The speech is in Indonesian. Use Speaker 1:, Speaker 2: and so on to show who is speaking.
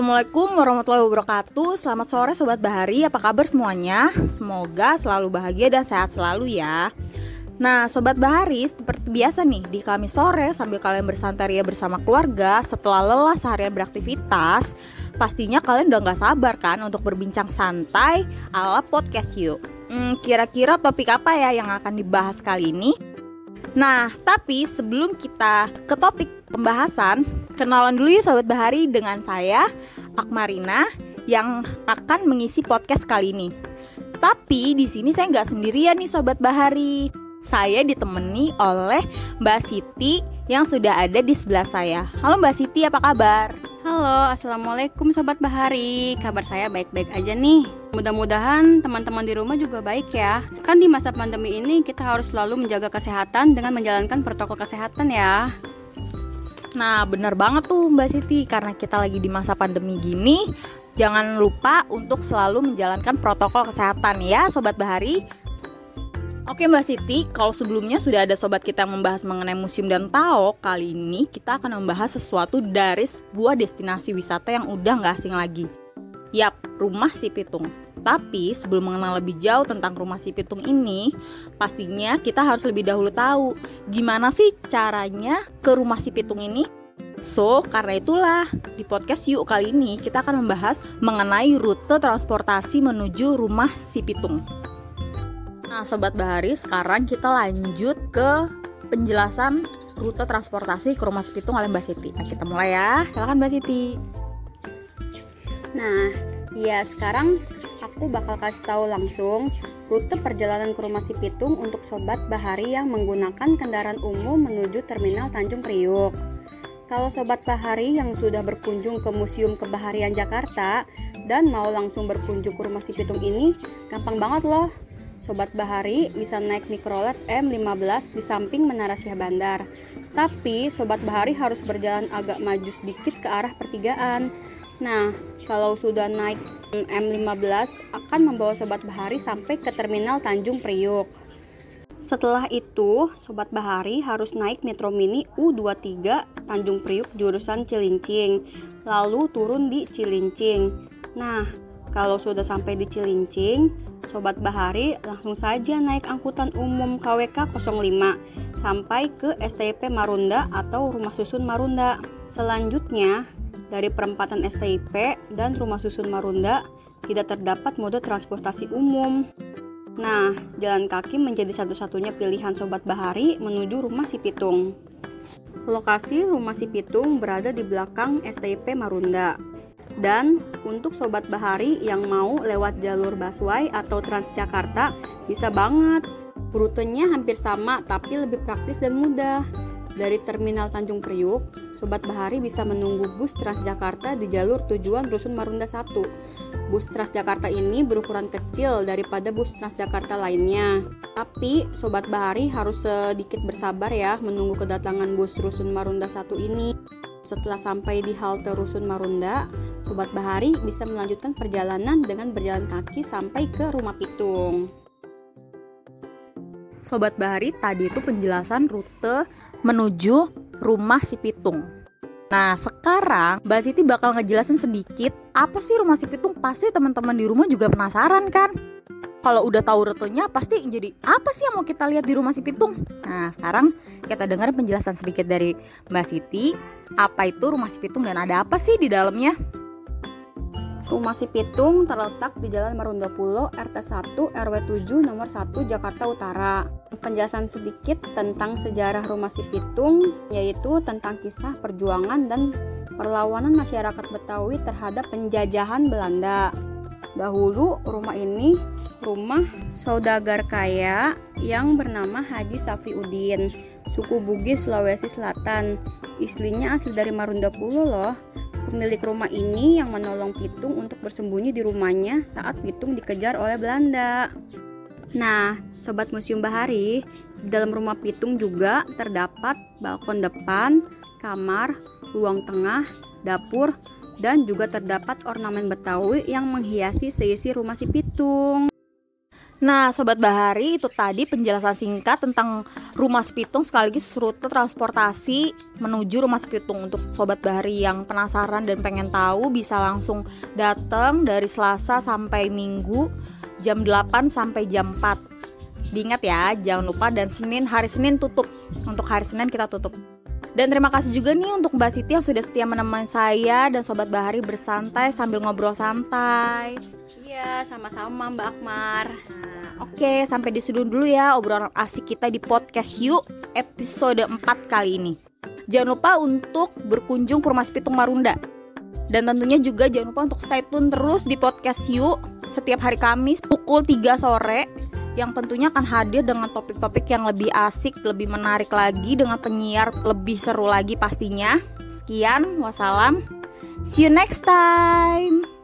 Speaker 1: Assalamualaikum warahmatullahi wabarakatuh Selamat sore Sobat Bahari, apa kabar semuanya? Semoga selalu bahagia dan sehat selalu ya Nah Sobat Bahari, seperti biasa nih Di Kamis sore sambil kalian bersantai ya bersama keluarga Setelah lelah seharian beraktivitas Pastinya kalian udah gak sabar kan Untuk berbincang santai ala podcast yuk hmm, Kira-kira topik apa ya yang akan dibahas kali ini? Nah, tapi sebelum kita ke topik pembahasan, kenalan dulu ya Sobat Bahari dengan saya, Akmarina, yang akan mengisi podcast kali ini. Tapi di sini saya nggak sendirian nih Sobat Bahari. Saya ditemani oleh Mbak Siti yang sudah ada di sebelah saya. Halo Mbak Siti, apa kabar?
Speaker 2: Halo, Assalamualaikum Sobat Bahari Kabar saya baik-baik aja nih Mudah-mudahan teman-teman di rumah juga baik ya Kan di masa pandemi ini kita harus selalu menjaga kesehatan dengan menjalankan protokol kesehatan ya
Speaker 1: Nah bener banget tuh Mbak Siti Karena kita lagi di masa pandemi gini Jangan lupa untuk selalu menjalankan protokol kesehatan ya Sobat Bahari Oke Mbak Siti, kalau sebelumnya sudah ada sobat kita yang membahas mengenai museum dan Tao, kali ini kita akan membahas sesuatu dari sebuah destinasi wisata yang udah nggak asing lagi. Yap, rumah si Pitung. Tapi sebelum mengenal lebih jauh tentang rumah si Pitung ini, pastinya kita harus lebih dahulu tahu gimana sih caranya ke rumah si Pitung ini. So, karena itulah di podcast Yuk kali ini kita akan membahas mengenai rute transportasi menuju rumah si Pitung. Nah, sobat Bahari, sekarang kita lanjut ke penjelasan rute transportasi ke rumah Sepitung oleh Mbak Siti. Nah, kita mulai ya. Silakan Mbak Siti.
Speaker 2: Nah, ya sekarang aku bakal kasih tahu langsung rute perjalanan ke rumah si Pitung untuk sobat Bahari yang menggunakan kendaraan umum menuju Terminal Tanjung Priuk. Kalau sobat Bahari yang sudah berkunjung ke Museum Kebaharian Jakarta dan mau langsung berkunjung ke rumah si Pitung ini, gampang banget loh Sobat Bahari bisa naik mikrolet M15 di samping Menara Syah Bandar. Tapi Sobat Bahari harus berjalan agak maju sedikit ke arah pertigaan. Nah, kalau sudah naik M15 akan membawa Sobat Bahari sampai ke Terminal Tanjung Priuk. Setelah itu, Sobat Bahari harus naik Metro Mini U23 Tanjung Priuk jurusan Cilincing, lalu turun di Cilincing. Nah, kalau sudah sampai di Cilincing, Sobat Bahari langsung saja naik angkutan umum KWK 05 sampai ke STP Marunda atau Rumah Susun Marunda. Selanjutnya, dari perempatan STIP dan Rumah Susun Marunda tidak terdapat mode transportasi umum. Nah, jalan kaki menjadi satu-satunya pilihan Sobat Bahari menuju Rumah Sipitung. Lokasi Rumah Sipitung berada di belakang STIP Marunda. Dan untuk sobat bahari yang mau lewat jalur busway atau Transjakarta bisa banget. Rutenya hampir sama tapi lebih praktis dan mudah. Dari Terminal Tanjung Priuk, Sobat Bahari bisa menunggu bus Transjakarta di jalur tujuan Rusun Marunda 1. Bus Transjakarta ini berukuran kecil daripada bus Transjakarta lainnya. Tapi Sobat Bahari harus sedikit bersabar ya menunggu kedatangan bus Rusun Marunda 1 ini. Setelah sampai di halte Rusun Marunda, Sobat Bahari bisa melanjutkan perjalanan dengan berjalan kaki sampai ke rumah Pitung.
Speaker 1: Sobat Bahari, tadi itu penjelasan rute menuju rumah si Pitung. Nah, sekarang Mbak Siti bakal ngejelasin sedikit apa sih rumah si Pitung. Pasti teman-teman di rumah juga penasaran kan? Kalau udah tahu rutenya, pasti jadi apa sih yang mau kita lihat di rumah si Pitung? Nah, sekarang kita dengar penjelasan sedikit dari Mbak Siti. Apa itu rumah si Pitung dan ada apa sih di dalamnya?
Speaker 2: Rumah Si Pitung terletak di Jalan Marunda Pulo, RT 1, RW 7, nomor 1, Jakarta Utara. Penjelasan sedikit tentang sejarah Rumah Si Pitung, yaitu tentang kisah perjuangan dan perlawanan masyarakat Betawi terhadap penjajahan Belanda. Dahulu rumah ini rumah saudagar kaya yang bernama Haji Safiuddin, suku Bugis Sulawesi Selatan. Istrinya asli dari Marunda Pulo loh. Pemilik rumah ini yang menolong Pitung untuk bersembunyi di rumahnya saat Pitung dikejar oleh Belanda. Nah, sobat Museum Bahari, di dalam rumah Pitung juga terdapat balkon depan, kamar, ruang tengah, dapur, dan juga terdapat ornamen Betawi yang menghiasi seisi rumah si Pitung.
Speaker 1: Nah, Sobat Bahari, itu tadi penjelasan singkat tentang Rumah Sepitung sekaligus rute transportasi menuju Rumah Sepitung. Untuk Sobat Bahari yang penasaran dan pengen tahu bisa langsung datang dari Selasa sampai Minggu jam 8 sampai jam 4. Diingat ya, jangan lupa dan Senin, hari Senin tutup. Untuk hari Senin kita tutup. Dan terima kasih juga nih untuk Mbak Siti yang sudah setia menemani saya dan Sobat Bahari bersantai sambil ngobrol santai.
Speaker 2: Sama-sama Mbak Akmar.
Speaker 1: Nah, Oke, sampai di sini dulu ya obrolan asik kita di podcast Yuk episode 4 kali ini. Jangan lupa untuk berkunjung ke Rumah Pitung Marunda. Dan tentunya juga jangan lupa untuk stay tune terus di podcast Yuk setiap hari Kamis pukul 3 sore yang tentunya akan hadir dengan topik-topik yang lebih asik, lebih menarik lagi dengan penyiar lebih seru lagi pastinya. Sekian, wassalam. See you next time.